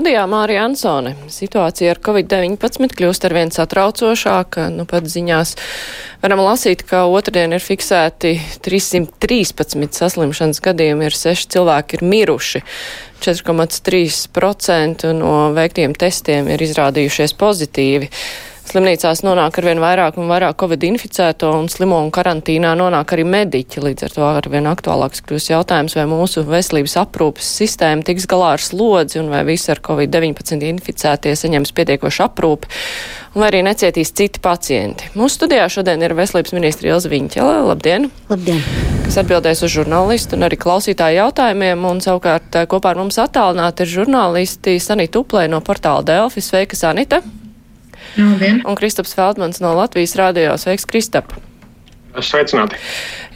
Studijā Mārija Ansone. Situācija ar covid-19 kļūst arvien satraucošāka. Nu, pat ziņās varam lasīt, ka otrdien ir fiksēti 313 saslimšanas gadījumi, ir 6 cilvēki ir miruši. 4,3% no veiktiem testiem ir izrādījušies pozitīvi. Slimnīcās nonāk arvien vairāk un vairāk covid inficēto un slimo un karantīnā nonāk arī mediķi. Līdz ar to arvien aktuālāks kļūst jautājums, vai mūsu veselības aprūpas sistēma tiks galā ar slodzi un vai visi ar covid-19 inficētie saņems pietiekošu aprūpi un vai arī necietīs citi pacienti. Mūsu studijā šodien ir veselības ministra Ilza Viņķele. Labdien! Labdien! Kas atbildēs uz žurnālistu un arī klausītāju jautājumiem, un savukārt eh, kopā ar mums attālināti ir žurnālisti Sanita Uplē no portāla Delfi. Sveika, Sanita! Labdien. Un Kristaps Feldmans no Latvijas rādījā. Sveiks, Kristap! Sveicināti!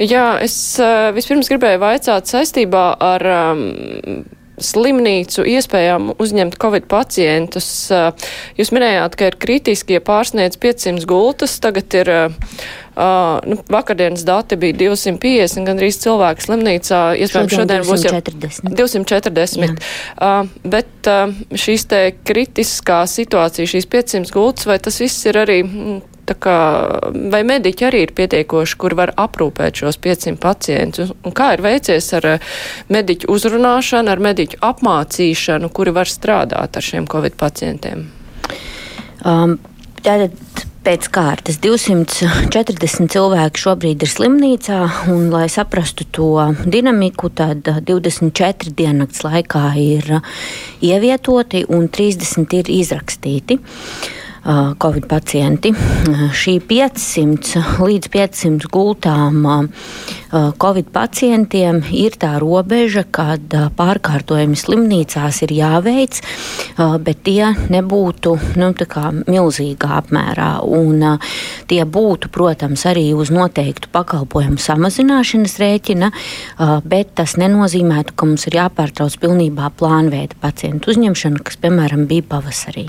Jā, es uh, vispirms gribēju vaicāt saistībā ar um, slimnīcu iespējām uzņemt covid pacientus. Uh, jūs minējāt, ka ir kritiski, ja pārsniedz 500 gultas, tagad ir. Uh, Uh, nu, vakardienas dati bija 250, gandrīz cilvēku slimnīcā. Iespējams, šodien, šodien būs jau 240. 240. Uh, bet uh, šīs te kritiskā situācija, šīs 500 gultas, vai tas viss ir arī. Mm, kā, vai mediķi arī ir pietiekoši, kur var aprūpēt šos 500 pacientus? Un kā ir veicies ar mediķu uzrunāšanu, ar mediķu apmācīšanu, kuri var strādāt ar šiem covid pacientiem? Um, tātad pēc kārtas. 240 cilvēki šobrīd ir slimnīcā, un, lai saprastu to dinamiku, tad 24 diennakts laikā ir ievietoti un 30 ir izrakstīti. Covid pacienti. Šī 500 līdz 500 gultām Covid pacientiem ir tā robeža, kad pārkārtojumi slimnīcās ir jāveic, bet tie nebūtu nu, milzīgā apmērā. Un, tie būtu, protams, arī uz noteiktu pakalpojumu samazināšanas rēķina, bet tas nenozīmētu, ka mums ir jāpārtrauc pilnībā plānveida pacientu uzņemšana, kas, piemēram, bija pavasarī.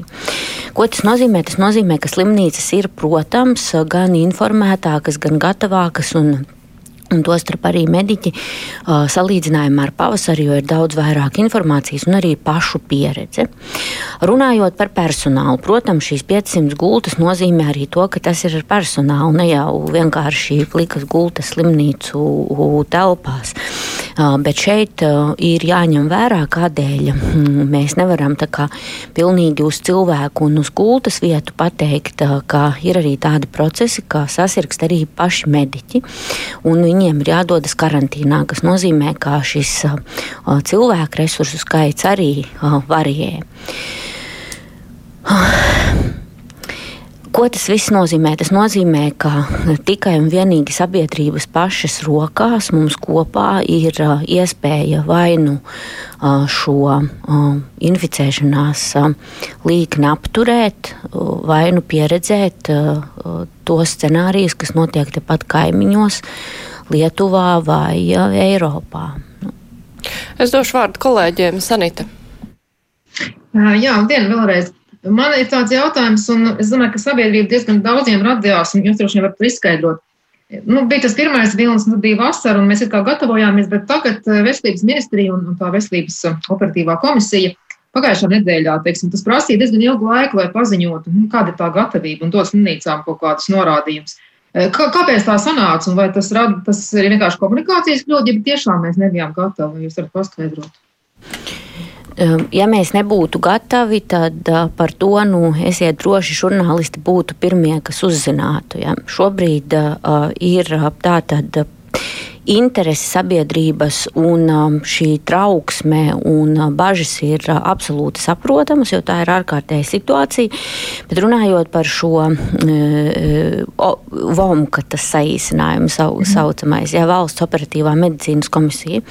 Ko tas nozīmē? Tas nozīmē, ka slimnīcas ir, protams, gan informētākas, gan gatavākas un Un tostarp arī mediķi uh, salīdzinājumā ar pavasari, jo ir daudz vairāk informācijas un arī pašu pieredze. Runājot par personālu, protams, šīs 500 gultas nozīmē arī to, ka tas ir ar personālu, ne jau vienkārši plikas gultas slimnīcu telpās. Uh, bet šeit uh, ir jāņem vērā, kādēļ mm, mēs nevaram tā kā pilnīgi uz cilvēku un uz gultas vietu pateikt, uh, ka ir arī tādi procesi, kā sasirgst arī paši mediķi. Un viņiem ir jādodas karantīnā, kas nozīmē, ka šis cilvēku resursu skaits arī varijē. Ko tas viss nozīmē? Tas nozīmē, ka tikai un vienīgi sabiedrības pašas rokās mums kopā ir iespēja vai nu šo inficēšanās līkni apturēt, vai nu pieredzēt tos scenārijus, kas notiek tepat kaimiņos, Lietuvā vai Eiropā. Es došu vārdu kolēģiem Sanita. Jā, labdien, vēlreiz. Man ir tāds jautājums, un es domāju, ka sabiedrība diezgan daudziem radījās, un jūs droši vien varat izskaidrot. Nu, bija tas pirmais vilnis, nu, bija vasara, un mēs kā gatavojāmies, bet tagad eh, Veselības ministrija un, un tā Veselības eh, operatīvā komisija pagājušā nedēļā, teiksim, tas prasīja diezgan ilgu laiku, lai paziņotu, nu, kāda ir tā gatavība un dos slimnīcām kaut kādus norādījumus. Eh, kā, kāpēc tā sanāca, un vai tas, rada, tas ir vienkārši komunikācijas kļūda, ja tiešām mēs nebijām gatavi, jūs varat paskaidrot? Ehm, ja mēs nebūtu gatavi, tad par to nu, esiet droši, žurnālisti būtu pirmie, kas uzzinātu. Ja. Šobrīd uh, ir tā tad interesi sabiedrības un um, šī trauksme un uh, bažas ir uh, absolūti saprotamas, jo tā ir ārkārtēja situācija. Bet runājot par šo uh, VOMKA, tas saīsinājums sau, mm. saucamais, ja valsts operatīvā medicīnas komisija,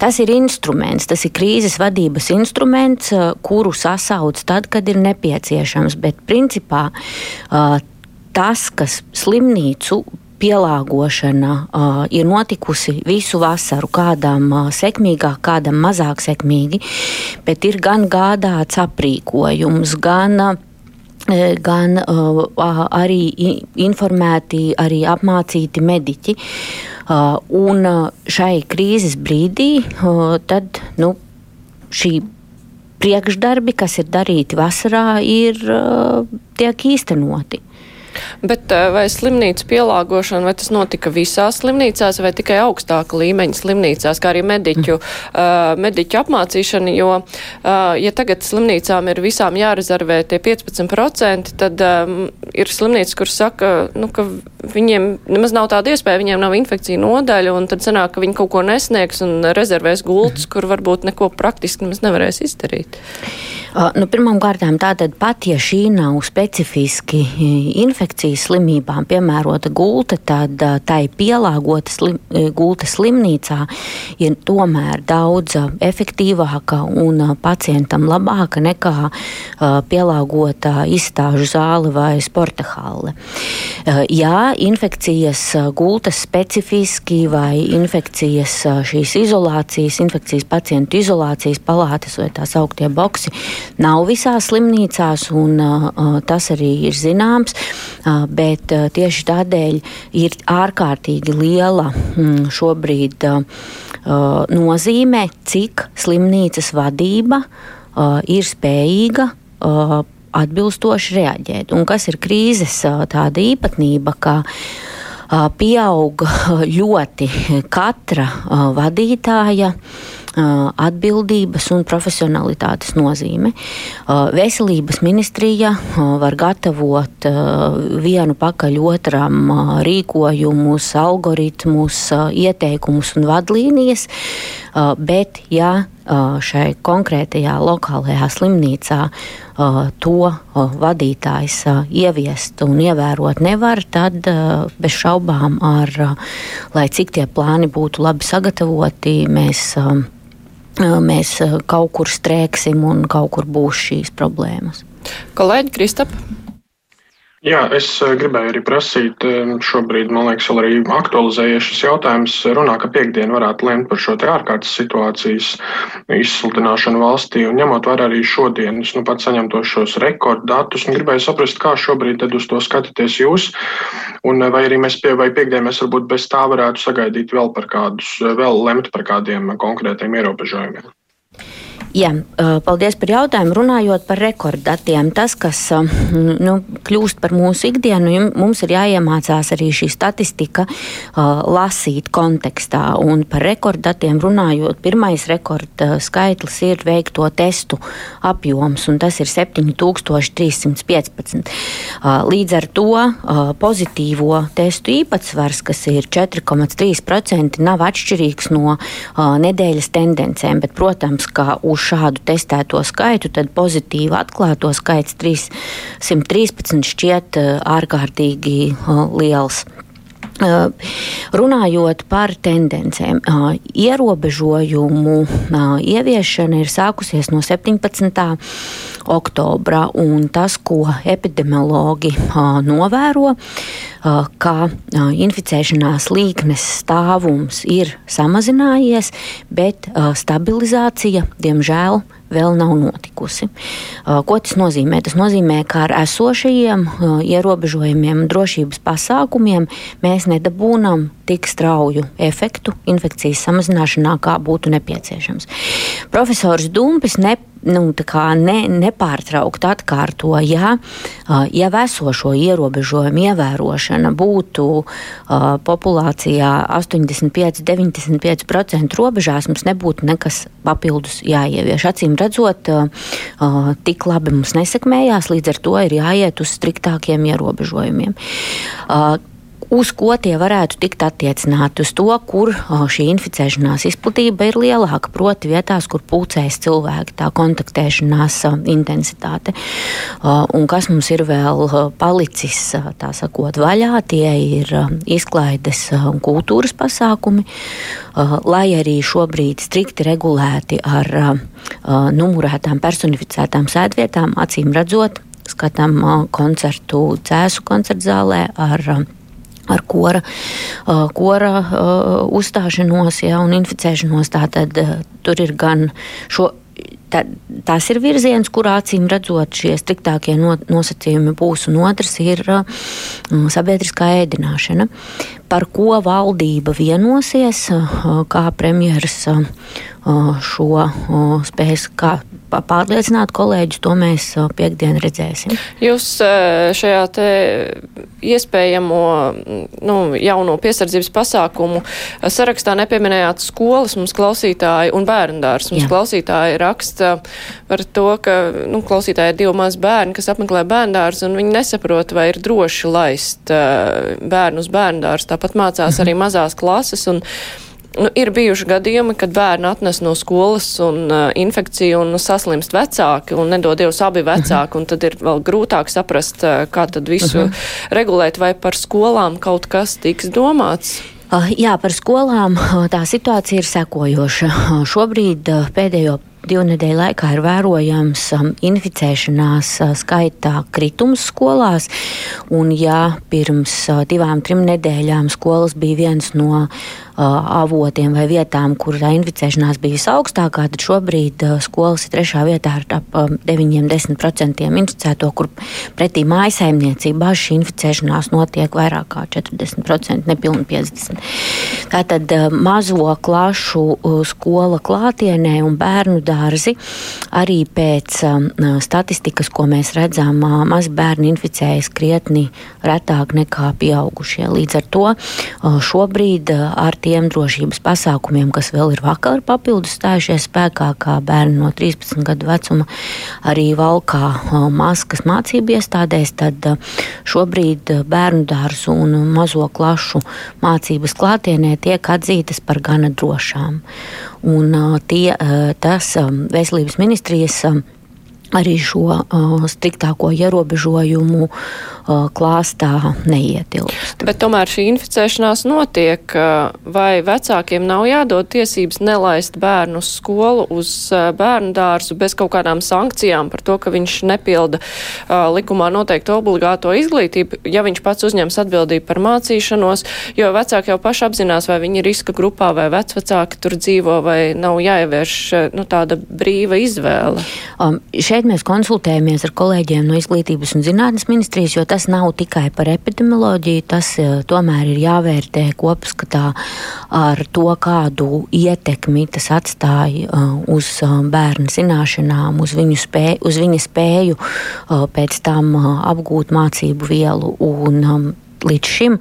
tas ir instruments, tas ir krīzes vadības instruments, kuru sasauc tad, kad ir nepieciešams. Bet principā tas, kas slimnīcu pielāgošana uh, ir notikusi visu vasaru, kādam uh, sekmīgāk, kādam mazāk sekmīgi, bet ir gan gādāts aprīkojums, gan uh, gan arī informēti, arī apmācīti mediķi. Un šai krīzes brīdī tad, nu, šī priekšdarbi, kas ir darīti vasarā, ir, tiek īstenoti. Bet eh, vai slimnīcu pielāgošana, vai tas notika visās slimnīcās vai tikai augstāka līmeņa slimnīcās, kā arī mediķu, uh, mediķu apmācīšana, jo, uh, ja tagad slimnīcām ir visām jārezervē tie 15%, tad um, ir slimnīcas, kur saka, nu, ka viņiem nemaz nav tāda iespēja, viņiem nav infekcija nodaļa, un tad sanāk, ka viņi kaut ko nesniegs un rezervēs gultus, kur varbūt neko praktiski nemaz nevarēs izdarīt. Uh, nu, Pirmkārt, tātad pat ja šī nav specifiski infekcijas slimībām piemērota gulta, tad tai pielāgota slim, gulta slimnīcā ir tomēr daudz efektīvāka un pacientam labāka nekā pielāgota izstāžu zāle vai sporta halle. Jā, infekcijas gultas specifiski vai infekcijas šīs izolācijas, infekcijas pacientu izolācijas palātes vai tās augtie boksi nav visās slimnīcās, un tas arī ir zināms. Uh, bet uh, tieši tādēļ ir ārkārtīgi liela mm, šobrīd uh, nozīme, cik slimnīcas vadība uh, ir spējīga. Uh, atbilstoši reaģēt. Un kas ir krīzes tāda īpatnība, ka pieaug ļoti katra vadītāja atbildības un profesionalitātes nozīme. Veselības ministrija var gatavot vienu pakaļ otram rīkojumus, algoritmus, ieteikumus un vadlīnijas, bet ja šai konkrētajā lokālajā slimnīcā to vadītājs ieviest un ievērot nevar, tad bez šaubām, ar, lai cik tie plāni būtu labi sagatavoti, mēs mēs kaut kur strēksim un kaut kur būs šīs problēmas. Kolēģi Kristap. Jā, es eh, gribēju arī prasīt, eh, šobrīd, man liekas, vēl arī aktualizējies šis jautājums. Runā, ka piekdien varētu lemt par šo ārkārtas situācijas izsludināšanu valstī, un ņemot vērā arī šodienas, nu pat saņemtos šos rekorddatus, un gribēju saprast, kā šobrīd uz to skatāties jūs, un vai arī mēs pie, vai piekdien mēs varbūt bez tā varētu sagaidīt vēl par kādus, vēl lemt par kādiem konkrētiem ierobežojumiem. Jā, paldies par jautājumu. Runājot par rekorddatiem, tas, kas nu, kļūst par mūsu ikdienu, mums ir jāiemācās arī šī statistika lasīt kontekstā. Un par rekorddatiem runājot, pirmais rekorda skaitlis ir veikto testu apjoms, un tas ir 7315. Līdz ar to pozitīvo testu īpatsvars, kas ir 4,3%, nav atšķirīgs no nedēļas tendencēm, bet, protams, ka uz šādu testēto skaitu, tad pozitīvi atklāto skaits 313 šķiet eh, ārkārtīgi eh, liels. Runājot par tendencēm, ierobežojumu ieviešana ir sākusies no 17. oktobra, un tas, ko epidemiologi novēro, ka inficēšanās līknes stāvums ir samazinājies, bet stabilizācija, diemžēl, vēl nav notikusi. Ko tas nozīmē? Tas nozīmē, ka ar esošajiem ierobežojumiem, drošības pasākumiem mēs nedabūnam tik strauju efektu infekcijas samazināšanā, kā būtu nepieciešams. Profesors Dumpis ne nu, ne, nepārtraukti atkārto, ja jau esošo ierobežojumu ievērošana būtu uh, populācijā 85-95% robežās, mums nebūtu nekas papildus jāievieš. Acīm redzot, uh, tik labi mums nesekmējās, līdz ar to ir jāiet uz striktākiem ierobežojumiem. Uh, uz ko tie varētu tikt attiecināti. Uz to, kur šī inficēšanās izplatība ir lielāka, proti, vietās, kur pulcējas cilvēki, tā kontaktēšanās intensitāte. Un kas mums ir vēl palicis, tā sakot, vaļā, tie ir izklaides un kultūras pasākumi, lai arī šobrīd strikti regulēti ar numurētām personificētām sēdvietām, acīm redzot, skatām koncertu cēsu koncertzālē ar ar kora, kora uzstāšanos ja, un inficēšanos. Tātad tur ir gan šo tā, tas ir virziens, kurā acīm redzot šie striktākie no, nosacījumi būs, un otrs ir sabiedriskā ēdināšana, par ko valdība vienosies, kā premjeras šo spēs, kā pārliecināt kolēģus, to mēs piekdien redzēsim. Jūs šajā te iespējamo nu, jauno piesardzības pasākumu sarakstā nepieminējāt skolas mums klausītāji un bērndārs. Mums Jā. klausītāji raksta par to, ka nu, klausītāji ir divi mazi bērni, kas apmeklē bērndārs un viņi nesaprot, vai ir droši laist bērnu uz bērndārs. Tāpat mācās mhm. arī mazās klases. Un, Nu, ir bijuši gadījumi, kad bērni atnes no skolas un uh, infekciju un saslimst vecāki un nedod Dievs abi vecāki, un tad ir vēl grūtāk saprast, uh, kā tad visu uh -huh. regulēt, vai par skolām kaut kas tiks domāts. Uh, jā, par skolām tā situācija ir sekojoša. Šobrīd pēdējo divu nedēļu laikā ir vērojams um, inficēšanās uh, skaitā kritums skolās. Un, ja pirms uh, divām, trim nedēļām skolas bija viens no avotiem vai vietām, kur tā inficēšanās bija visaugstākā, tad šobrīd skolas ir trešā vietā ar ap 9-10% inficēto, kur pretī mājasaimniecībā šī inficēšanās notiek vairāk kā 40%, nepilni 50%. Tātad mazo klašu skola klātienē un bērnu dārzi arī pēc statistikas, ko mēs redzam, mazi bērni inficējas krietni retāk nekā pieaugušie. Līdz ar to šobrīd ar tie tiem drošības pasākumiem, kas vēl ir vakar papildus stājušies spēkā, kā bērni no 13 gadu vecuma arī valkā maskas mācību iestādēs, tad šobrīd bērnu dārzu un mazo klašu mācības klātienē tiek atzītas par gana drošām. Un tie, tas veselības ministrijas arī šo uh, striktāko ierobežojumu klāstā neietilpst. Bet tomēr šī inficēšanās notiek. Vai vecākiem nav jādod tiesības nelaist bērnu uz skolu, uz bērnu dārzu bez kaut kādām sankcijām par to, ka viņš nepilda likumā noteikto obligāto izglītību, ja viņš pats uzņems atbildību par mācīšanos, jo vecāki jau paši apzinās, vai viņi ir riska grupā, vai vecvecāki tur dzīvo, vai nav jāievērš nu, tāda brīva izvēle. Um, šeit mēs konsultējamies ar kolēģiem no Izglītības un zinātnes ministrijas, jo tas nav tikai par epidemioloģiju, tas uh, tomēr ir jāvērtē kopskatā ar to, kādu ietekmi tas atstāja uh, uz uh, bērnu zināšanām, uz, spēju, uz viņa spēju pēc tam apgūt mācību vielu un um, līdz šim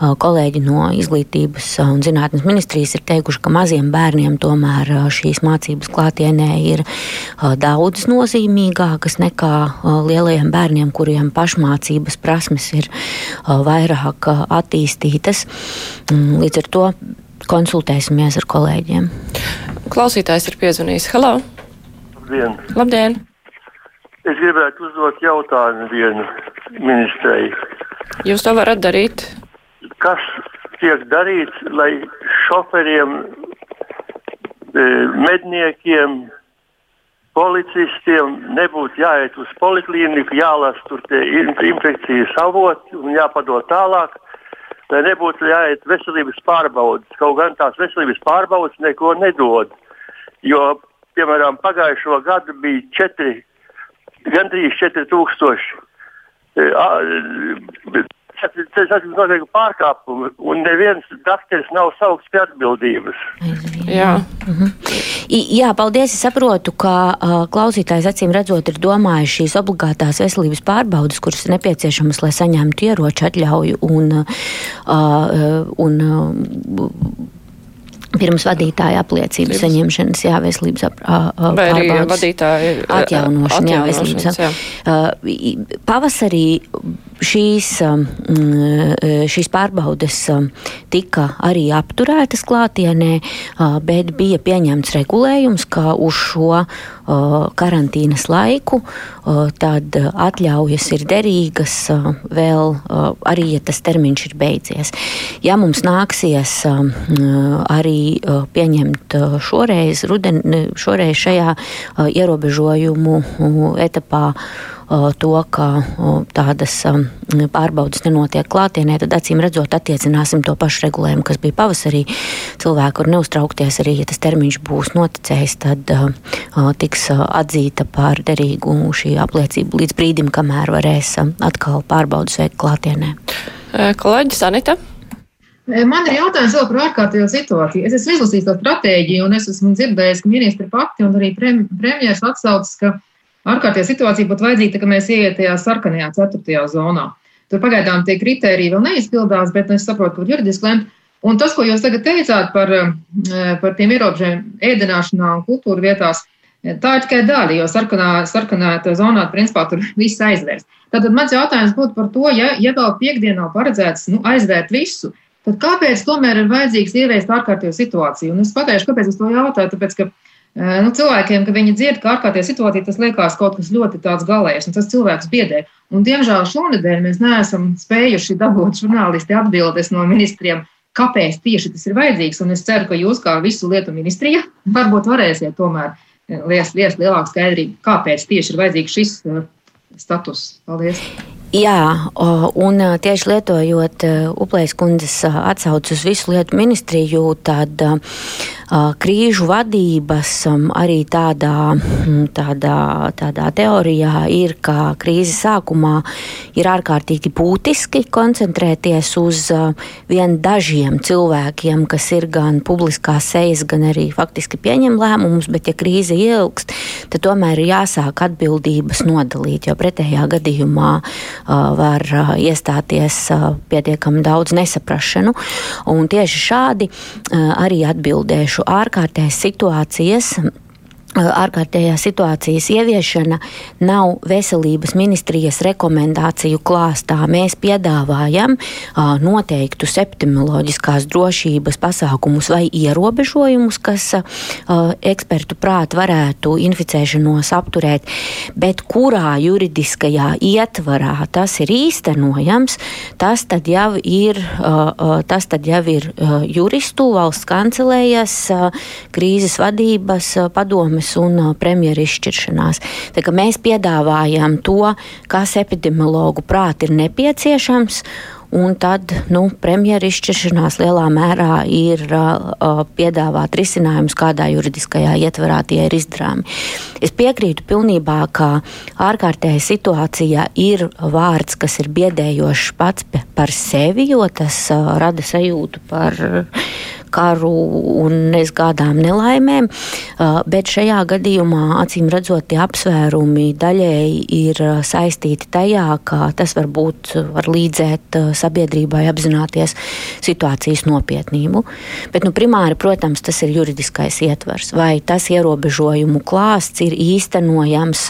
kolēģi no Izglītības un zinātnes ministrijas ir teikuši, ka maziem bērniem tomēr šīs mācības klātienē ir daudz nozīmīgākas nekā lielajiem bērniem, kuriem pašmācības prasmes ir vairāk attīstītas. Mm, līdz ar to konsultēsimies ar kolēģiem. Klausītājs ir piezvanījis. Halo! Labdien! Labdien. Es gribētu uzdot jautājumu vienu ministrei. Jūs to varat darīt? Kas tiek darīts, lai šoferiem, e, medniekiem, policistiem nebūtu jāiet uz poliklīniku, jālasa tur tie infekcijas avoti un jāpadod tālāk, lai nebūtu jāiet veselības pārbaudas. Kaut gan tās veselības pārbaudas neko nedod. Jo, piemēram, pagājušo gadu bija četri, gandrīz 4000 tas ir noteikti pārkāpumi, un neviens dakteris nav saukts pie atbildības. Jā. Mhm. Jā, paldies. Es saprotu, ka uh, klausītājs acīm redzot ir domājis šīs obligātās veselības pārbaudas, kuras ir nepieciešamas, lai saņemtu ieroču atļauju un, uh, un uh, pirms vadītāja apliecības saņemšanas, jā, veselības ap, a, Vai arī vadītāja atjaunošana, jā, veselības. Uh, pavasarī šīs, šīs pārbaudes tika arī apturētas klātienē, bet bija pieņemts regulējums, ka uz šo karantīnas laiku tad atļaujas ir derīgas vēl arī, ja tas termiņš ir beidzies. Ja mums nāksies arī pieņemt šoreiz, ruden, šoreiz šajā ierobežojumu etapā to, ka tādas pārbaudas nenotiek klātienē, tad acīm redzot attiecināsim to pašu regulējumu, kas bija pavasarī. Cilvēki var neuztraukties arī, ja tas termiņš būs noticējis, tad tiks atzīta par derīgu šī apliecība līdz brīdim, kamēr varēs atkal pārbaudas veikt klātienē. Kolēģis Anita. Man ir jautājums vēl par ārkārtējo situāciju. Es esmu izlasījis to stratēģiju, un es esmu dzirdējis, ka ministri pati un arī premjeras atsaucas, ka ārkārtējā situācija būtu vajadzīga, ka mēs ieiet tajā sarkanajā ceturtajā zonā. Tur pagaidām tie kriteriji vēl neizpildās, bet es saprotu, ka juridiski lemt. Un tas, ko jūs tagad teicāt par, par tiem ierobežojumiem ēdināšanā un kultūra vietās, tā ir tikai daļa, jo sarkanā, sarkanā zonā, principā, tur viss aizvērst. Tātad mans jautājums būtu par to, ja, ja vēl piekdienā paredzēts nu, aizvērt visu, Tad kāpēc tomēr ir vajadzīgs ieviest ārkārtējo situāciju? Un es pateikšu, kāpēc es to jautāju. Tāpēc, ka nu, cilvēkiem, kad viņi dzird, ka ārkārtējā situācija tas liekas kaut kas ļoti tāds galējs, un tas cilvēks biedē. Un, diemžēl šonadēļ mēs neesam spējuši dabūt žurnālisti atbildes no ministriem, kāpēc tieši tas ir vajadzīgs. Un es ceru, ka jūs, kā visu lietu ministrija, varbūt varēsiet tomēr liest, liest lielāku skaidrību, kāpēc tieši ir vajadzīgs šis status. Paldies! Jā, un tieši lietojot Uplējas kundzes atsaucu uz visu lietu ministriju, tad krīžu vadības arī tādā, tādā, tādā teorijā ir, ka krīzes sākumā ir ārkārtīgi būtiski koncentrēties uz vien dažiem cilvēkiem, kas ir gan publiskās sejas, gan arī faktiski pieņem lēmumus, bet ja krīze ilgst, tad tomēr ir jāsāk atbildības nodalīt, jo pretējā gadījumā var iestāties pietiekami daudz nesaprašanu. Un tieši šādi arī atbildēšu ārkārtējas situācijas ārkārtējās situācijas ieviešana nav veselības ministrijas rekomendāciju klāstā. Mēs piedāvājam noteiktu septimoloģiskās drošības pasākumus vai ierobežojumus, kas ekspertu prāt varētu inficēšanos apturēt, bet kurā juridiskajā ietvarā tas ir īstenojams, tas tad jau ir, tas tad jau ir juristu valsts kancelējas krīzes vadības padomu padomes un premjeras izšķiršanās. Tā, mēs piedāvājam to, kas epidemiologu prāt ir nepieciešams. Un tad nu, premjeras izšķiršanās lielā mērā ir uh, piedāvāt risinājumus, kādā juridiskajā ietvarā tie ir izdarāmi. Es piekrītu pilnībā, ka ārkārtēja situācija ir vārds, kas ir biedējošs pats par sevi, jo tas uh, rada sajūtu par. Uh, karu un nezgādām nelaimēm, bet šajā gadījumā, acīm redzot, tie apsvērumi daļēji ir saistīti tajā, ka tas varbūt var līdzēt sabiedrībai apzināties situācijas nopietnību. Bet, nu, primāri, protams, tas ir juridiskais ietvers, vai tas ierobežojumu klāsts ir īstenojams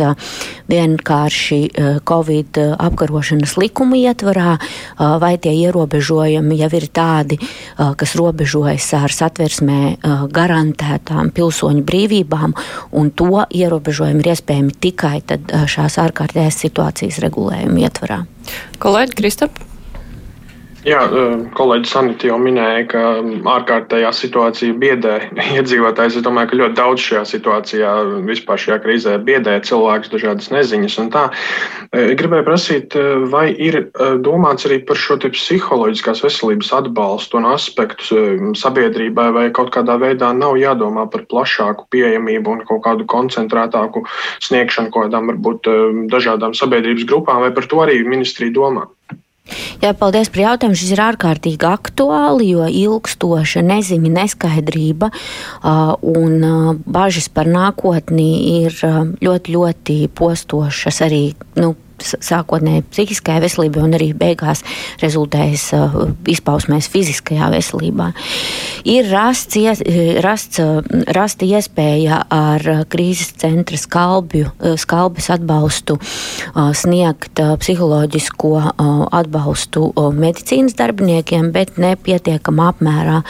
vienkārši Covid apkarošanas likuma ietvarā, vai tie ierobežojumi jau ir tādi, kas robežojas ar satversmē garantētām pilsoņu brīvībām, un to ierobežojumi ir iespējami tikai šās ārkārtējās situācijas regulējuma ietvarā. Kolēģi Kristap? Jā, kolēģis Sanita jau minēja, ka ārkārtējā situācija biedē iedzīvotājs. Es domāju, ka ļoti daudz šajā situācijā, vispār šajā krīzē, biedē cilvēkus dažādas neziņas. Gribēju prasīt, vai ir domāts arī par šo psiholoģiskās veselības atbalstu un aspektu sabiedrībai, vai kaut kādā veidā nav jādomā par plašāku pieejamību un kaut kādu koncentrētāku sniegšanu kaut kādām varbūt dažādām sabiedrības grupām, vai par to arī ministrija domā? Jā, paldies par jautājumu. Šis ir ārkārtīgi aktuāli, jo ilgstoša neziņa, neskaidrība uh, un uh, bažas par nākotni ir uh, ļoti, ļoti postošas arī. Nu, sākotnēji psihiskajai veselībai un arī beigās rezultējas uh, izpausmēs fiziskajā veselībā. Ir rasts, ies, rasts, uh, rasta iespēja ar krīzes centra skalbju, uh, skalbes atbalstu uh, sniegt uh, psiholoģisko uh, atbalstu medicīnas darbiniekiem, bet nepietiekamā apmērā.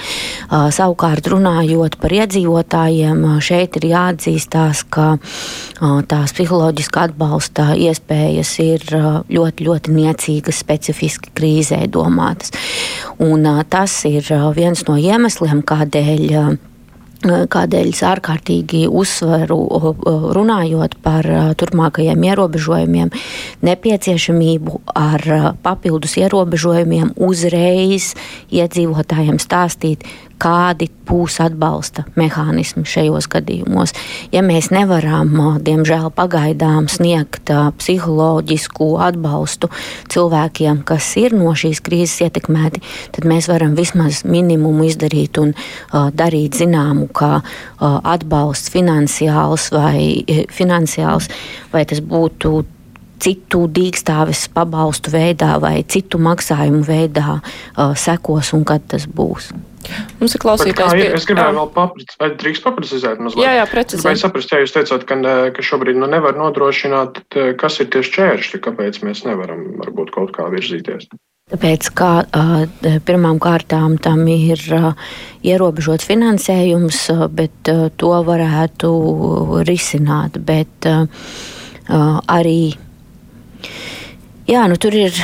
Savukārt runājot par iedzīvotājiem, šeit ir jāatzīstās, ka tās psiholoģiskā atbalsta iespējas ir ļoti, ļoti niecīgas, specifiski krīzē domātas. Un tas ir viens no iemesliem, kādēļ kādēļ es ārkārtīgi uzsveru, runājot par turpmākajiem ierobežojumiem, nepieciešamību ar papildus ierobežojumiem uzreiz iedzīvotājiem stāstīt, kādi būs atbalsta mehānismi šajos gadījumos. Ja mēs nevaram, diemžēl, pagaidām sniegt psiholoģisku atbalstu cilvēkiem, kas ir no šīs krīzes ietekmēti, tad mēs varam vismaz minimumu izdarīt un darīt zināmu, uh, atbalsts finansiāls vai finansiāls, vai tas būtu citu dīkstāves pabalstu veidā vai citu maksājumu veidā uh, sekos un kad tas būs. Mums ir klausītājs. Pie... Es gribēju vēl paprecizēt, vai drīkst paprecizēt mazliet? Jā, jā, precizēt. Vai saprast, ja jūs teicāt, ka, ka šobrīd nu nevar nodrošināt, kas ir tieši čēršļi, kāpēc mēs nevaram varbūt kaut kā virzīties? Tāpēc, kā pirmām kārtām tam ir ierobežots finansējums, bet to varētu risināt. Bet arī, jā, nu tur ir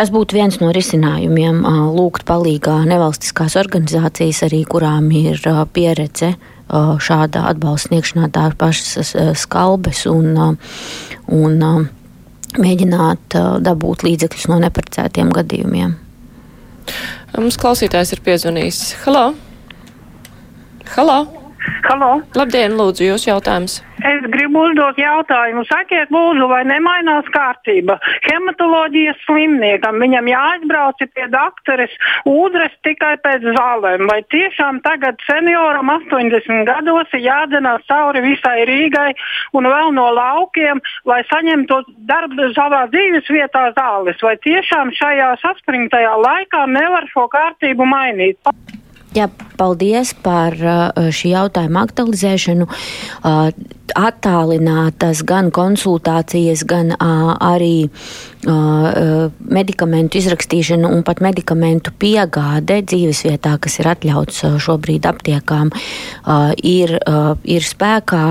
Tas būtu viens no risinājumiem, lūgt palīgā nevalstiskās organizācijas, arī kurām ir pieredze šāda atbalsta sniegšanā, tā pašas skalbes un, un mēģināt dabūt līdzekļus no neparedzētiem gadījumiem. Mums klausītājs ir piezvanījis. Halo! Halo! Halo! Labdien, lūdzu, jūs jautājums! Es gribu uzdot jautājumu. Sakiet, lūdzu, vai nemainās kārtība? Hematoloģijas slimniekam viņam jāaizbrauc pie doktoras ūdres tikai pēc zālēm. Vai tiešām tagad senioram 80 gados ir jādzenās cauri visai Rīgai un vēl no laukiem, lai saņemtu darbu savā dzīves vietā zāles? Vai tiešām šajā saspringtajā laikā nevar šo kārtību mainīt? Jā, paldies par šī jautājuma aktualizēšanu. Attālinātas gan konsultācijas, gan arī medikamentu izrakstīšana un pat medikamentu piegāde dzīvesvietā, kas ir atļauts šobrīd aptiekām, ir, ir spēkā.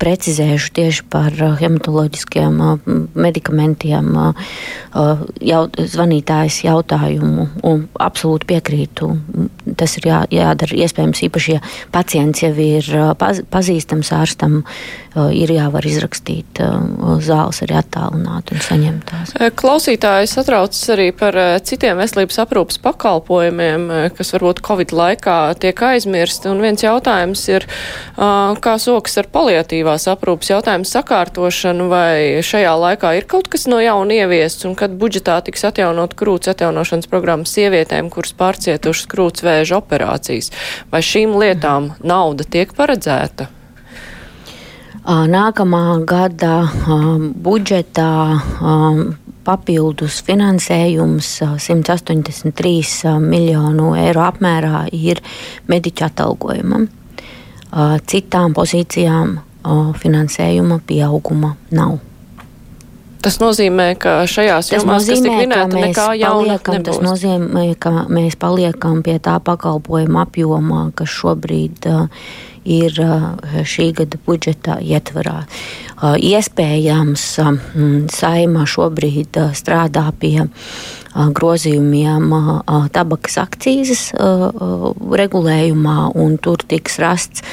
Precizēšu tieši par hematoloģiskiem medikamentiem jaut, zvanītājs jautājumu un absolūti piekrītu. Tas ir jā, jādara iespējams īpaši, ja pacients jau ir paz, pazīstams ārstam, ir jāvar izrakstīt zāles arī attālināt un saņemt tās. Klausītājs atraucas arī par eh, citiem veselības aprūpas pakalpojumiem, eh, kas varbūt Covid laikā tiek aizmirsti. Un viens jautājums ir, kā sokas ar paliatīvās aprūpas jautājumu sakārtošanu, vai šajā laikā ir kaut kas no jauna ieviests, un kad budžetā tiks atjaunot krūts atjaunošanas programma sievietēm, kuras pārcietušas krūts vēža operācijas. Vai šīm lietām nauda tiek paredzēta? Nākamā gada budžetā papildus finansējums 183 miljonu eiro apmērā ir mediķa atalgojumam. Citām pozīcijām finansējuma pieauguma nav. Tas nozīmē, ka šajās jomās, kas tik minēta, nekā jauna paliekam, nebūs. Tas nozīmē, ka mēs paliekam pie tā pakalpojuma apjomā, kas šobrīd uh, ir šī gada budžeta ietvarā. Iespējams, saima šobrīd strādā pie grozījumiem tabakas akcijas regulējumā, un tur tiks rasts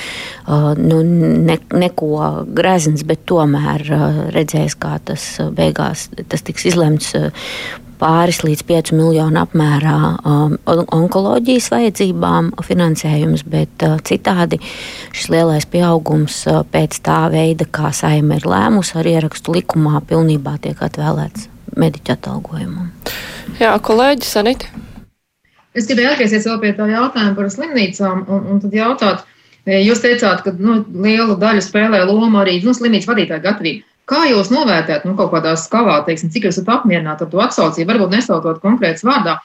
nu, ne, neko grezns, bet tomēr redzēs, kā tas beigās tas tiks izlemts pāris līdz 5 miljonu apmērā um, onkoloģijas vajadzībām finansējums, bet uh, citādi šis lielais pieaugums uh, pēc tā veida, kā saima ir lēmusi ar ierakstu likumā, pilnībā tiek atvēlēts mediķu atalgojumam. Jā, kolēģi Sanita. Es gribēju atgriezties vēl pie tā jautājuma par slimnīcām un, un tad jautāt, jūs teicāt, ka nu, lielu daļu spēlē loma arī nu, slimnīcas vadītāja gatavība. Kā jūs novērtējat nu, kaut kādā skalā, teiksim, cik jūs esat apmierināti ar to atsaucību, varbūt nesautot konkrēts vārdā?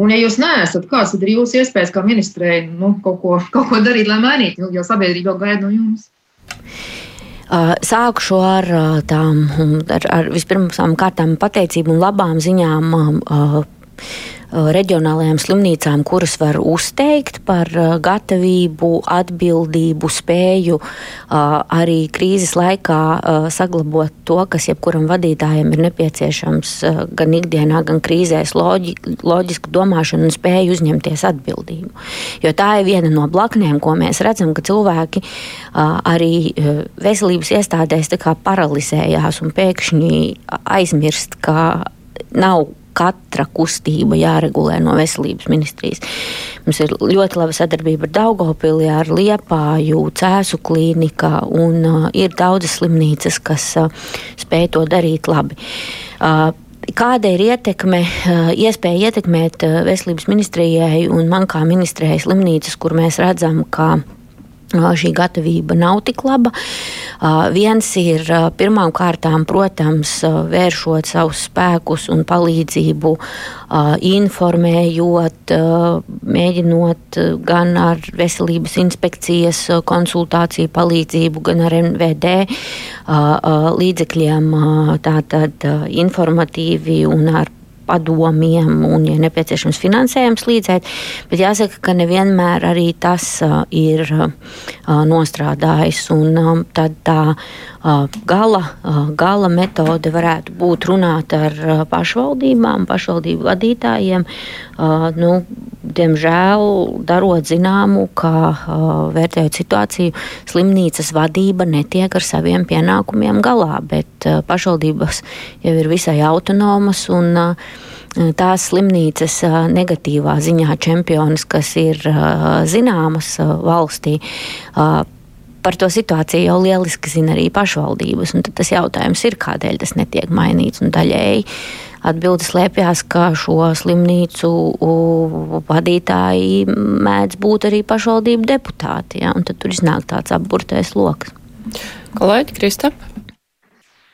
Un, ja jūs neesat, kāds tad ir jūsu iespējas kā ministrei nu, kaut, ko, kaut ko darīt, lai mainītu, jo sabiedrība jau gaida no jums? Sākšu ar tām, ar, ar vispirmām kārtām pateicību un labām ziņām reģionālajām slimnīcām, kuras var uzteikt par gatavību, atbildību, spēju arī krīzes laikā saglabāt to, kas jebkuram vadītājam ir nepieciešams gan ikdienā, gan krīzēs, loģi, loģisku domāšanu un spēju uzņemties atbildību. Jo tā ir viena no blaknēm, ko mēs redzam, ka cilvēki arī veselības iestādēs paralizējās un pēkšņi aizmirst, ka nav katra kustība jāregulē no veselības ministrijas. Mums ir ļoti laba sadarbība ar Daugopili, ar Liepāju, Cēsu klīnika, un uh, ir daudzas slimnīcas, kas uh, spēj to darīt labi. Uh, kāda ir ietekme, uh, iespēja ietekmēt uh, veselības ministrijai un man kā ministrijai slimnīcas, kur mēs redzam, ka šī gatavība nav tik laba. Viens ir pirmām kārtām, protams, vēršot savus spēkus un palīdzību, informējot, mēģinot gan ar veselības inspekcijas konsultāciju palīdzību, gan ar NVD līdzekļiem tātad informatīvi un ar padomiem un, ja nepieciešams, finansējums līdzēt. Bet jāsaka, ka nevienmēr arī tas uh, ir uh, nostrādājis. Un, um, tad tā gala, gala metode varētu būt runāt ar pašvaldībām, pašvaldību vadītājiem. Nu, diemžēl, darot zināmu, ka vērtējot situāciju, slimnīcas vadība netiek ar saviem pienākumiem galā, bet pašvaldības jau ir visai autonomas un tās slimnīcas negatīvā ziņā čempionis, kas ir zināmas valstī. Par to situāciju jau lieliski zina arī pašvaldības. Tas jautājums ir, kādēļ tas netiek mainīts. Daļēji atbildes slēpjas, ka šo slimnīcu vadītāji mēdz būt arī pašvaldību deputāti. Ja? Tad tur iznāk tāds apburtais lokus. Kolēģi Kristap?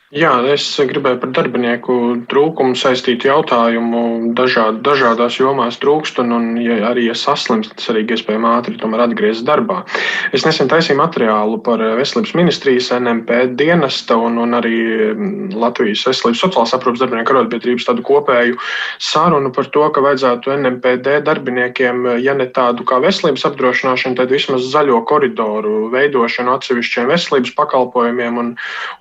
Jā, es gribēju par darbinieku trūkumu saistītu jautājumu. Dažād, dažādās jomās trūkst, un, un ja arī ja saslimst, tas arī iespējami ātri atgriezties darbā. Es nesen taisīju materiālu par veselības ministrijas NMP dienesta un, un arī mm, Latvijas veselības sociālās aprūpas darbinieku arotbiedrības tādu kopēju sarunu par to, ka vajadzētu NMPD darbiniekiem, ja ne tādu kā veselības apdrošināšanu, tad vismaz zaļo koridoru veidošanu atsevišķiem veselības pakalpojumiem un,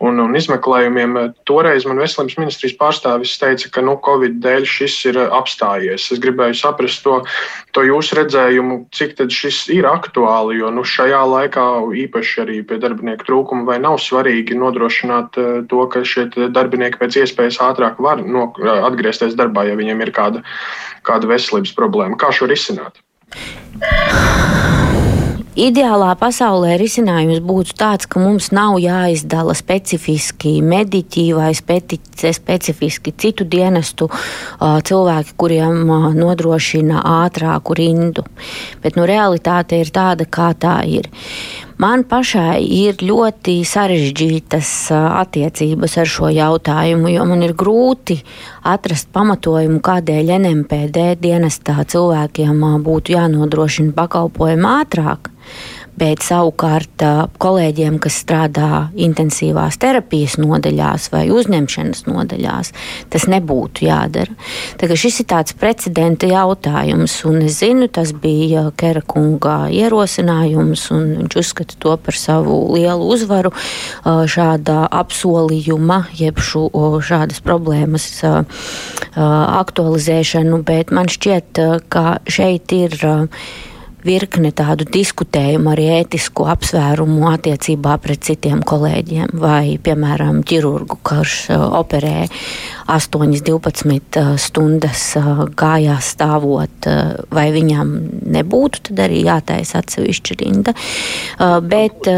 un, un izmeklējumiem jautājumiem. Toreiz man veselības ministrijas pārstāvis teica, ka nu, Covid dēļ šis ir apstājies. Es gribēju saprast to, to jūsu redzējumu, cik šis ir aktuāli, jo nu, šajā laikā īpaši arī pie darbinieku trūkuma vai nav svarīgi nodrošināt eh, to, ka šie darbinieki pēc iespējas ātrāk var no, atgriezties darbā, ja viņiem ir kāda, kāda veselības problēma. Kā šo risināt? Ideālā pasaulē risinājums būtu tāds, ka mums nav jāizdala specifiski mediķi vai specifiski citu dienestu cilvēki, kuriem nodrošina ātrāku rindu. Bet nu, realitāte ir tāda, kā tā ir. Man pašai ir ļoti sarežģītas attiecības ar šo jautājumu, jo man ir grūti atrast pamatojumu, kādēļ NMPD dienestā cilvēkiem būtu jānodrošina pakalpojumi ātrāk bet savukārt kolēģiem, kas strādā intensīvās terapijas nodaļās vai uzņemšanas nodaļās, tas nebūtu jādara. Tagad šis ir tāds precedenta jautājums, un es zinu, tas bija Kera kunga ierosinājums, un viņš uzskata to par savu lielu uzvaru šāda apsolījuma, jeb šo, šādas problēmas aktualizēšanu, bet man šķiet, ka šeit ir virkne tādu diskutējumu, arī ētisku apsvērumu attiecībā pret citiem kolēģiem, vai, piemēram, ķirurgu, kurš uh, operē 8-12 uh, stundas gājās stāvot, vai viņam nebūtu tad arī jātaisa atsevišķa rinda. Bet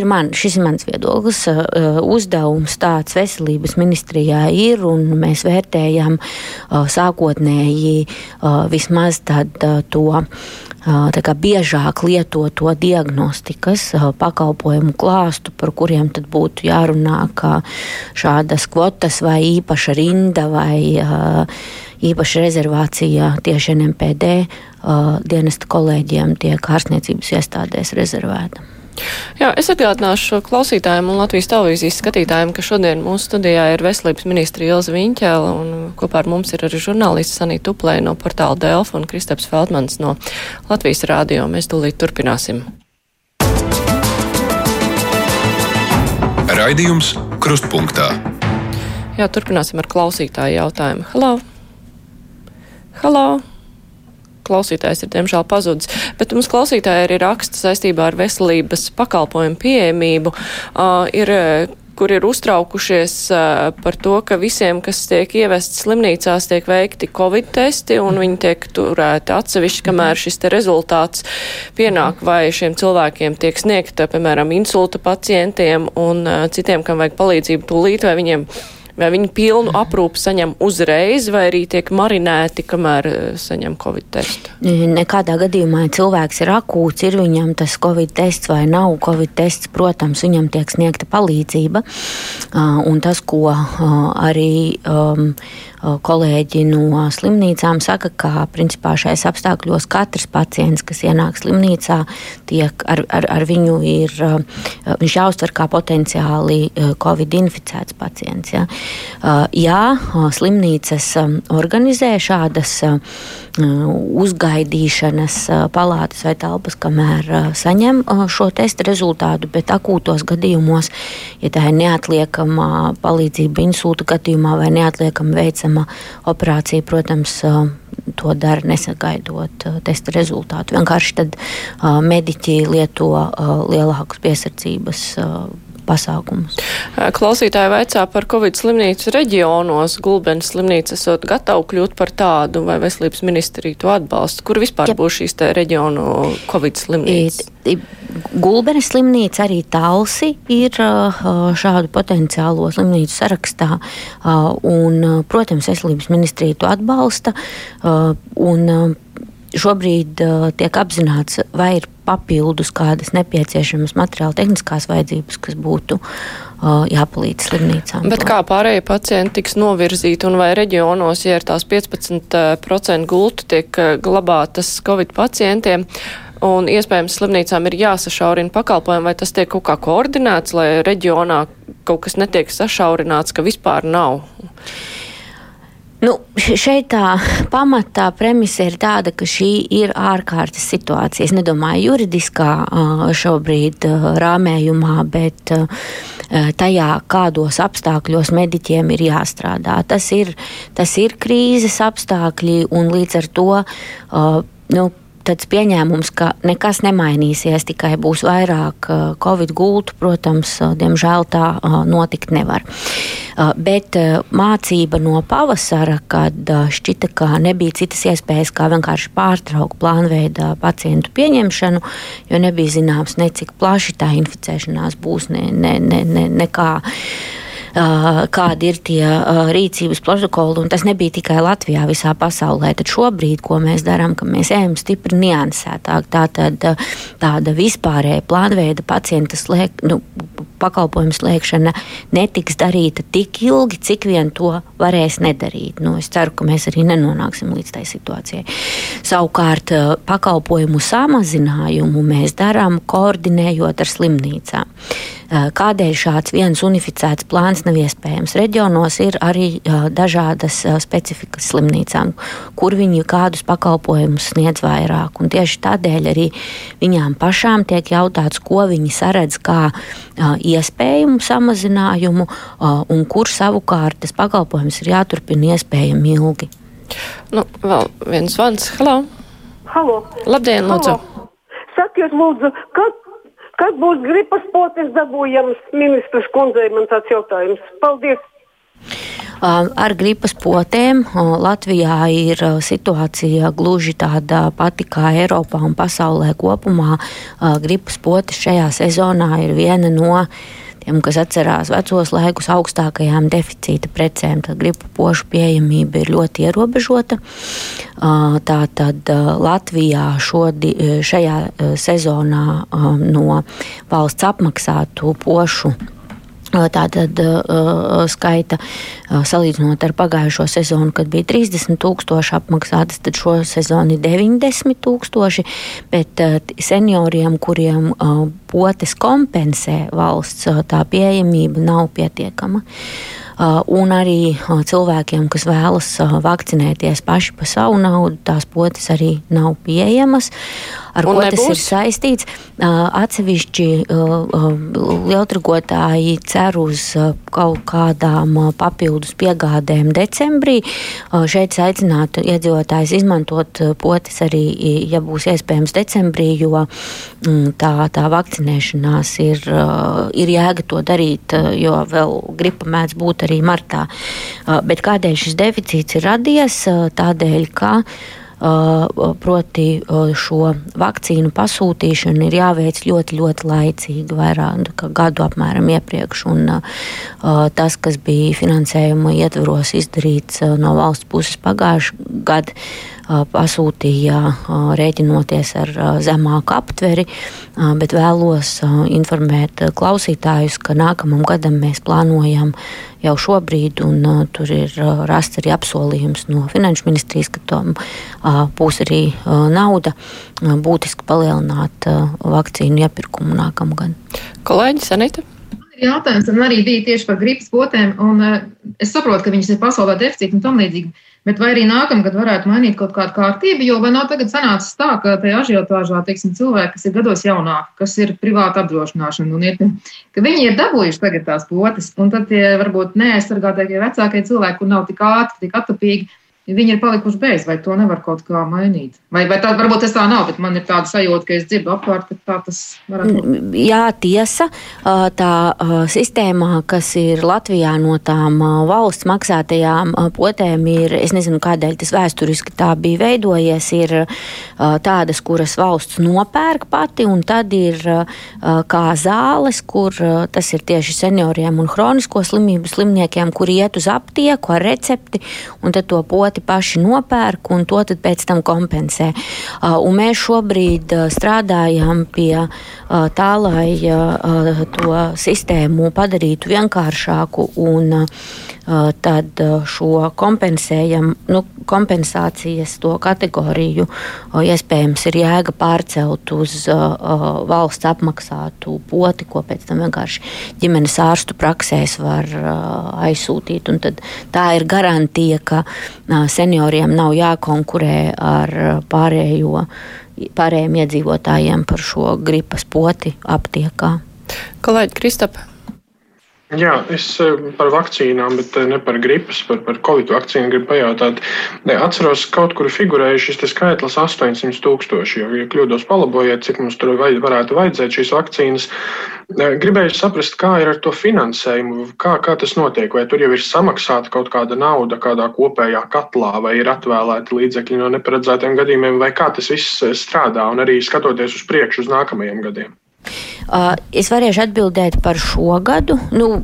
ir man, šis ir mans viedoklis. Uzdevums tāds veselības ministrijā ir, un mēs vērtējam sākotnēji vismaz tad to biežāk lietoto diagnostikas pakalpojumu klāstu, par kuriem tad būtu jārunā, kā šādas kvotas vai īpaša rinda vai īpaša rezervācija tieši NMPD dienesta kolēģiem tiek ārstniecības iestādēs rezervēta. Jā, es atgādināšu klausītājiem un Latvijas televīzijas skatītājiem, ka šodien mūsu studijā ir veselības ministra Ilza Viņķēla un kopā ar mums ir arī žurnālists Sanita Tuplē no portāla Delfa un Kristaps Feldmans no Latvijas rādio. Mēs tūlīt turpināsim. Raidījums Krustpunktā. Jā, turpināsim ar klausītāju jautājumu. Halo! Halo! klausītājs ir diemžēl pazudis. Bet mums klausītāji arī raksta saistībā ar veselības pakalpojumu pieejamību. Uh, ir, kur ir uztraukušies uh, par to, ka visiem, kas tiek ievests slimnīcās, tiek veikti covid testi un viņi tiek turēti atsevišķi, kamēr šis te rezultāts pienāk, vai šiem cilvēkiem tiek sniegta, piemēram, insulta pacientiem un uh, citiem, kam vajag palīdzību tūlīt, vai viņiem Vai viņi pilnu aprūpu saņem uzreiz, vai arī tiek marinēti, kamēr eh, saņem covid testu? Nekādā gadījumā, ja cilvēks ir akūts, ir viņam tas covid tests vai nav covid tests, protams, viņam tiek sniegta palīdzība. Un tas, ko arī. Kolēģi no slimnīcām saka, ka principā šais apstākļos katrs pacients, kas ienāk slimnīcā, tiek ar, ar, ar viņu ir, viņš jāuztver kā potenciāli covid inficēts pacients. Ja. Jā, slimnīcas organizē šādas uzgaidīšanas palātas vai telpas, kamēr saņem šo testa rezultātu, bet akūtos gadījumos, ja tā ir neatliekama palīdzība insulta gadījumā vai neatliekama veicama veicama operācija, protams, to dara nesagaidot testa rezultātu. Vienkārši tad mediķi lieto lielākus piesardzības pasākumus. Klausītāji vaicā par Covid slimnīcu reģionos. Gulbenes slimnīca esot gatava kļūt par tādu, vai veselības ministrija to atbalsta? Kur vispār ja. būs šīs te reģionu Covid slimnīcas? Gulbenes slimnīca arī Talsi ir šādu potenciālo slimnīcu sarakstā, un, protams, veselības ministrija to atbalsta. Un, šobrīd uh, tiek apzināts, vai ir papildus kādas nepieciešamas materiāla tehniskās vajadzības, kas būtu uh, jāpalīdz slimnīcām. Bet kā pārējie pacienti tiks novirzīti un vai reģionos, ja ir tās 15% gultu tiek uh, glabātas Covid pacientiem? Un iespējams, slimnīcām ir jāsašaurina pakalpojumi, vai tas tiek kaut kā koordinēts, lai reģionā kaut kas netiek sašaurināts, ka vispār nav? Nu, šeit tā pamatā premisa ir tāda, ka šī ir ārkārtas situācija. Es nedomāju juridiskā šobrīd rāmējumā, bet tajā, kādos apstākļos mediķiem ir jāstrādā. Tas ir, tas ir krīzes apstākļi un līdz ar to. Nu, tāds pieņēmums, ka nekas nemainīsies, tikai būs vairāk uh, covid gultu, protams, uh, diemžēl tā uh, notikt nevar. Bet mācība no pavasara, kad šķita, ka nebija citas iespējas, kā vienkārši pārtraukt plānveida pacientu pieņemšanu, jo nebija zināms, ne cik plaši tā inficēšanās būs, ne, ne, ne, ne, ne kā kādi ir tie rīcības protokoli. Tas nebija tikai Latvijā, visā pasaulē. Tad šobrīd, ko mēs darām, ka mēs ejam stipri niansētāk. Tā tad tāda vispārēja plānveida pacienta slēg, nu, pakalpojumu slēgšana netiks darīta tik ilgi, cik vien to varēs nedarīt. Nu, es ceru, ka mēs arī nenonāksim līdz tai situācijai. Savukārt pakalpojumu samazinājumu mēs darām koordinējot ar slimnīcām. Kādēļ šāds viens unificēts plāns nav iespējams? Reģionos ir arī dažādas specifikas slimnīcām, kur viņi kādus pakalpojumus sniedz vairāk. Un tieši tādēļ arī viņām pašām tiek jautāts, ko viņi saredz kā iespējamu samazinājumu, un kur savukārt tas pakalpojums ir jāturpina iespējami ilgi. Nu, vēl viens zvans. Halo! Halo! Labdien, lūdzu! Sakiet, lūdzu, kad Kad būs gripas potes dabūjams ministrs kundzei, man tāds jautājums. Paldies! Ar gripas potēm Latvijā ir situācija gluži tāda pati kā Eiropā un pasaulē kopumā. Gripas potes šajā sezonā ir viena no tiem, kas atcerās vecos laikus, augstākajām deficīta precēm. Tad gripu pošu pieejamība ir ļoti ierobežota. Tā tad Latvijā šodi, šajā sezonā no valsts apmaksātu pošu Tātad uh, skaita uh, salīdzinot ar pagājušo sezonu, kad bija 30 tūkstoši apmaksātas, tad šo sezonu ir 90 tūkstoši, bet uh, senioriem, kuriem potes kompensē valsts, tā pieejamība nav pietiekama. Un arī cilvēkiem, kas vēlas vakcinēties paši par savu naudu, tās potes arī nav pieejamas. Ar Un ko nebūs? tas ir saistīts? Atsevišķi lieltragotāji cer uz kaut kādām papildus piegādēm decembrī. Šeit aicinātu iedzīvotājus izmantot potes arī, ja būs iespējams, decembrī, jo mm, tā, tā vakcinēšanās ir, ir jēga to darīt, jo vēl gripa mēdz būt arī martā. Bet kādēļ šis deficīts ir radies? Tādēļ, ka Uh, proti, uh, šo vakcīnu pasūtīšana ir jāveic ļoti, ļoti laicīgi, vairāk gadu apmēram iepriekš. Un, uh, tas, kas bija finansējuma ietvaros izdarīts no valsts puses pagājušajā gadā, pasūtīja rēķinoties ar zemāku aptveri, bet vēlos informēt klausītājus, ka nākamam gadam mēs plānojam jau šobrīd, un tur ir rasts arī apsolījums no Finanšu ministrijas, ka tam būs arī nauda būtiski palielināt vakcīnu iepirkumu nākamgad. Kolēģis Anita? Jautājums man arī bija tieši par gripas potēm, un es saprotu, ka viņas ir pasaulē deficīti un tam līdzīgi. Bet vai arī nākamgad varētu mainīt kaut kādu kārtību, jo vai nav tagad sanācis tā, ka tajā ažiotāžā, teiksim, cilvēki, kas ir gados jaunāki, kas ir privāta apdrošināšana, un ir, ka viņi ir dabūjuši tagad tās potes, un tad tie varbūt neaizsargātākie vecākie cilvēki, kur nav tik ātri, tik atapīgi, viņi ir palikuši bez, vai to nevar kaut kā mainīt. Vai, vai tā, varbūt tas tā nav, bet man ir tāda sajūta, ka es dzirdu apkārt, ka tā tas varētu būt. Jā, tiesa. Tā sistēmā, kas ir Latvijā no tām valsts maksātajām potēm, ir, es nezinu, kādēļ tas vēsturiski tā bija veidojies, ir tādas, kuras valsts nopērk pati, un tad ir kā zāles, kur tas ir tieši senioriem un hronisko slimību slimniekiem, kuri iet uz aptieku ar recepti, un tad to poti paši nopērk, un to pēc tam kompensē. Uh, un mēs šobrīd uh, strādājam pie uh, tā, lai to sistēmu padarītu vienkāršāku un tad šo nu, kompensācijas kategoriju iespējams ir jēga pārcelt uz valsts apmaksātu poti, ko pēc tam vienkārši ģimenes ārstu praksēs var aizsūtīt. Tā ir garantija, ka senioriem nav jākonkurē ar pārējo, pārējiem iedzīvotājiem par šo gripas poti aptiekā. Kolēģi Kristapa. Jā, es eh, par vakcīnām, bet eh, ne par gripas, par, par covid vakcīnu gribu pajautāt. Ne, atceros, kaut kur figurēja šis skaitlis 800 tūkstoši. Ja kļūdos, palabojiet, cik mums tur vai, varētu vajadzēt šīs vakcīnas. Gribēju saprast, kā ir ar to finansējumu, kā, kā tas notiek. Vai tur jau ir samaksāta kaut kāda nauda kādā kopējā katlā, vai ir atvēlēti līdzekļi no neparedzētiem gadījumiem, vai kā tas viss eh, strādā, un arī skatoties uz priekšu uz nākamajiem gadiem. Uh, es varēšu atbildēt par šo gadu. Nu,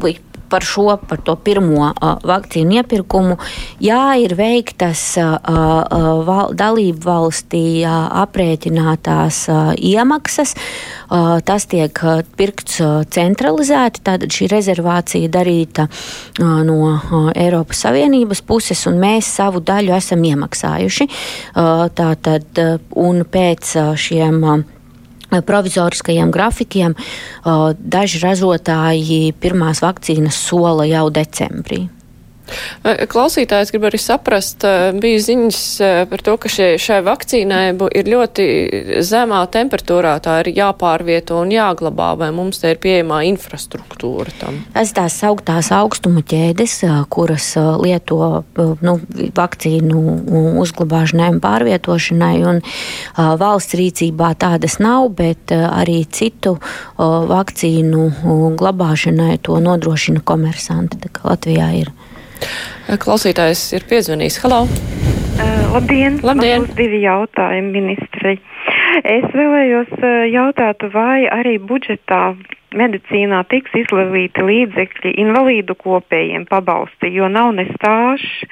par šo, par to pirmo uh, vakcīnu iepirkumu. Jā, ir veiktas uh, uh, val, dalību valstī uh, aprēķinātās uh, iemaksas. Uh, tas tiek uh, pirkts uh, centralizēti. Tātad šī rezervācija darīta uh, no uh, Eiropas Savienības puses, un mēs savu daļu esam iemaksājuši. Uh, tātad, uh, un pēc uh, šiem. Uh, provizoriskajiem grafikiem daži ražotāji pirmās vakcīnas sola jau decembrī. Klausītājs grib arī saprast, bija ziņas par to, ka šie, šai vakcīnai ir ļoti zemā temperatūrā, tā ir jāpārvieto un jāglabā, vai mums te ir pieejamā infrastruktūra tam? Es tās augtās augstuma ķēdes, kuras lieto nu, vakcīnu uzglabāšanai un pārvietošanai, un valsts rīcībā tādas nav, bet arī citu vakcīnu glabāšanai to nodrošina komersanti. Latvijā ir. Klausītājs ir piezvanījis. Halo! Uh, labdien! labdien. Man būs divi jautājumi ministrei. Es vēlējos jautāt, vai arī budžetā medicīnā tiks izlavīti līdzekļi invalīdu kopējiem pabalsti, jo nav ne stāžs,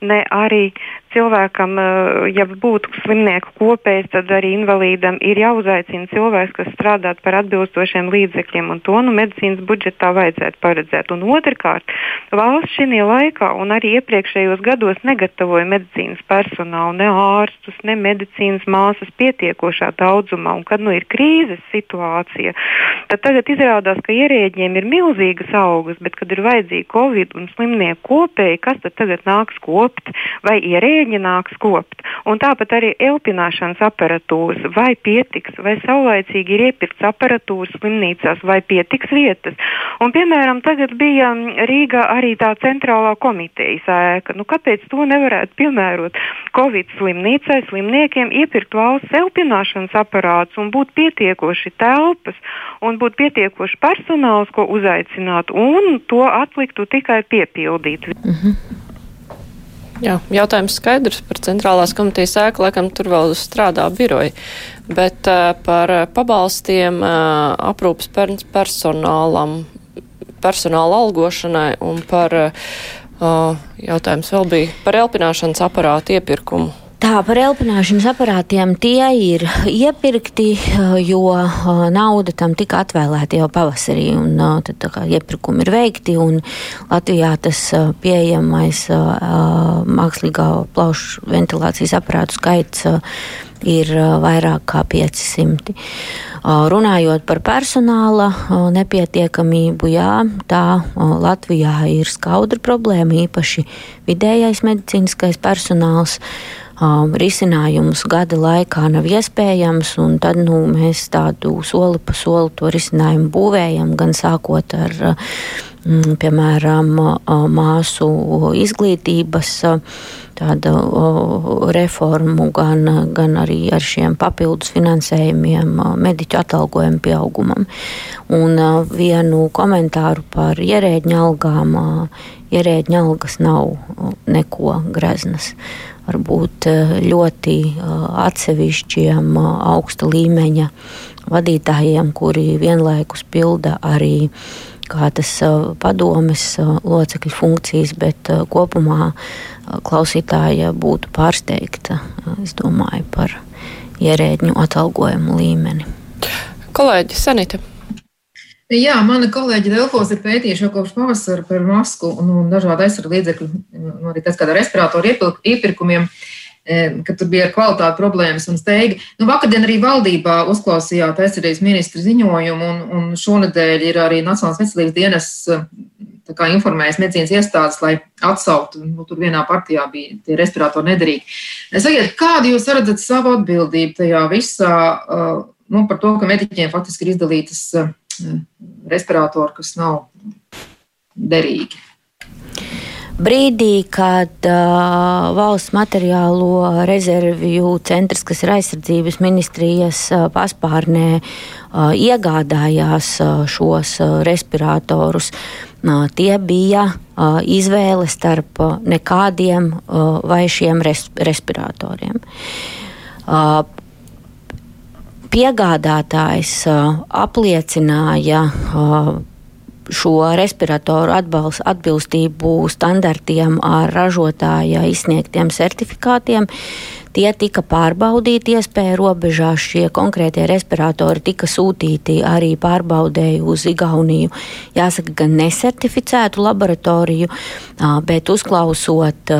ne arī cilvēkam, eh, ja būtu slimnieku kopējs, tad arī invalīdam ir jāuzaicina cilvēks, kas strādā par atbilstošiem līdzekļiem, un to nu medicīnas budžetā vajadzētu paredzēt. Un otrkārt, valsts šī laikā un arī iepriekšējos gados negatavoja medicīnas personālu, ne ārstus, ne medicīnas māsas pietiekošā daudzumā, un kad nu ir krīzes situācija, tad tagad izrādās, ka ierēģiem ir milzīgas augas, bet kad ir vajadzīgi covid un slimnieku kopēji, kas tad tagad nāks kopt vai ierēģi? nāks kopt. Un tāpat arī elpināšanas aparatūras, vai pietiks, vai saulaicīgi ir iepirkts aparatūras slimnīcās, vai pietiks vietas. Un, piemēram, tagad bija Rīgā arī tā centrālā komitejas ēka. Nu, kāpēc to nevarētu piemērot Covid slimnīcai, slimniekiem, iepirkt valsts elpināšanas aparātus un būt pietiekoši telpas un būt pietiekoši personāls, ko uzaicināt, un to atliktu tikai piepildīt. Mm -hmm. Jā, jautājums skaidrs par centrālās komitejas ēku, laikam tur vēl strādā biroji, bet uh, par pabalstiem uh, aprūpas personālam, personāla algošanai un par uh, jautājums vēl bija par elpināšanas aparātu iepirkumu. Tā par elpināšanas aparātiem tie ir iepirkti, jo nauda tam tika atvēlēta jau pavasarī, un tad tā kā iepirkumi ir veikti, un Latvijā tas pieejamais mākslīgā plaušu ventilācijas aparātu skaits ir vairāk kā 500. Runājot par personāla nepietiekamību, jā, tā Latvijā ir skaudra problēma, īpaši vidējais medicīniskais personāls um, risinājumus gada laikā nav iespējams, tad nu, mēs tādu soli pa soli to risinājumu būvējam, gan sākot ar, um, piemēram, māsu izglītības. Tāda uh, reformu, gan, gan arī ar šiem papildus finansējumiem, mediķu atalgojumu pieaugumam. Un uh, vienu komentāru par ierēģņa algām. Ierēģņa algas nav neko greznas. Varbūt eh, ļoti eh, atsevišķiem eh, augsta līmeņa vadītājiem, kuri vienlaikus pilda arī kādas padomes locekļu funkcijas, bet kopumā klausītāja būtu pārsteigta, es domāju, par ierēģņu atalgojumu līmeni. Kolēģi Sanita. Jā, mana kolēģi Delfos ir pētījuši jau kopš pavasara par masku un, un dažādu aizsardzību līdzekļu, nu, arī tas, kāda respiratoru iepirkumiem, e, ka tur bija kvalitāte problēmas un steigi. Nu, vakardien arī valdībā uzklausījāt aizsardzības ministra ziņojumu, un, un šonadēļ ir arī Nacionālās veselības dienas e, kā informējis medicīnas iestādes, lai atsauktu, nu, tur vienā partijā bija tie respiratori nederīgi. Sakiet, kādu jūs redzat savu atbildību tajā visā, e, nu, par to, ka mediķiem faktiski ir izdalītas respiratoru, kas nav derīgi. Brīdī, kad uh, valsts materiālo rezervju centrs, kas ir aizsardzības ministrijas uh, paspārnē, uh, iegādājās uh, šos uh, respiratorus, uh, tie bija uh, izvēle starp uh, nekādiem uh, vai šiem res respiratoriem. Uh, piegādātājs apliecināja šo respiratoru atbalst, atbilstību standartiem ar ražotāja izsniegtiem certifikātiem. Tie tika pārbaudīti iespēja robežās. Šie konkrētie respiratori tika sūtīti arī pārbaudēji uz Igauniju. Jāsaka, gan nesertificētu laboratoriju, bet uzklausot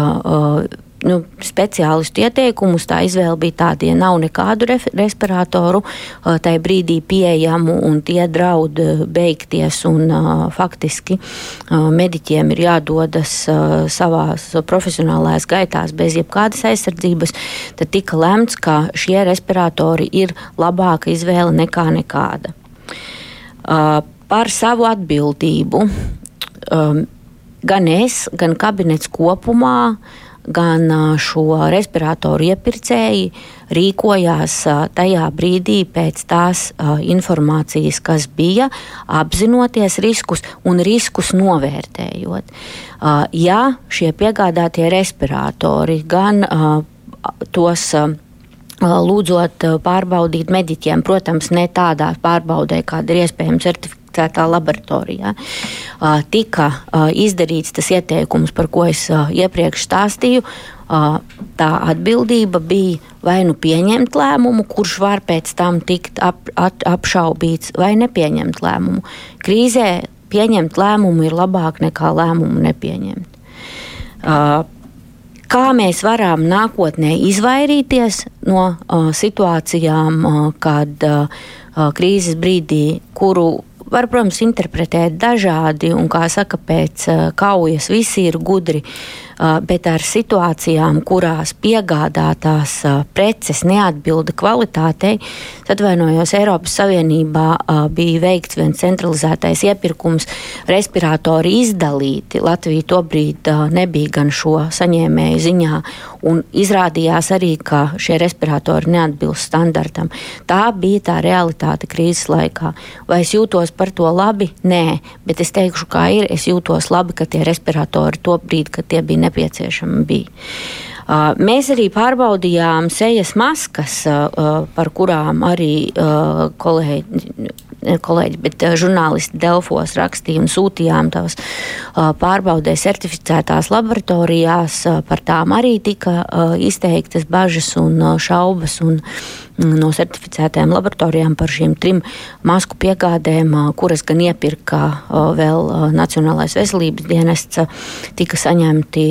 nu, speciālistu ieteikumus. Tā izvēle bija tāda, ja nav nekādu respiratoru tajā brīdī pieejamu un tie draud beigties, un faktiski mediķiem ir jādodas savās profesionālajās gaitās bez jebkādas aizsardzības, tad tika lemts, ka šie respiratori ir labāka izvēle nekā nekāda. Par savu atbildību gan es, gan kabinets kopumā uh, gan šo respiratoru iepirkēji rīkojās tajā brīdī pēc tās informācijas, kas bija, apzinoties riskus un riskus novērtējot. Ja šie piegādātie respiratori gan tos lūdzot pārbaudīt mediķiem, protams, ne tādā pārbaudē, kāda ir iespējama certificētā laboratorijā. Tika izdarīts tas ieteikums, par ko es iepriekš stāstīju. Tā atbildība bija vai nu pieņemt lēmumu, kurš var pēc tam tikt ap, ap, apšaubīts, vai nepieņemt lēmumu. Krīzē pieņemt lēmumu ir labāk nekā lēmumu nepieņemt. Kā mēs varam nākotnē izvairīties no uh, situācijām, uh, kad uh, krīzes brīdī, kuru var, protams, interpretēt dažādi, un, kā saka, pēc kaujas visi ir gudri. Uh, bet ar situācijām, kurās piegādātās preces neatbilda kvalitātei, atvainojos, Eiropas Savienībā bija veikts viens centralizētais iepirkums, respiratori izdalīti. Latvija tobrīd nebija gan šo saņēmēju ziņā, un izrādījās arī, ka šie respiratori neatbilst standartam. Tā bija tā realitāte krīzes laikā. Vai es jūtos par to labi? Nē, bet es teikšu, kā ir. Es jūtos labi, ka tie respiratori to brīdi, kad tie bija nepieciešami, bija. Uh, mēs arī pārbaudījām sejas maskas, uh, par kurām arī uh, kolēģi kolēģi, bet žurnālisti Delfos rakstīja un sūtījām tās pārbaudē certificētās laboratorijās. Par tām arī tika izteiktas bažas un šaubas. Un, no certificētajām laboratorijām par šīm trim masku piegādēm, kuras gan iepirka vēl Nacionālais veselības dienests, tika saņemti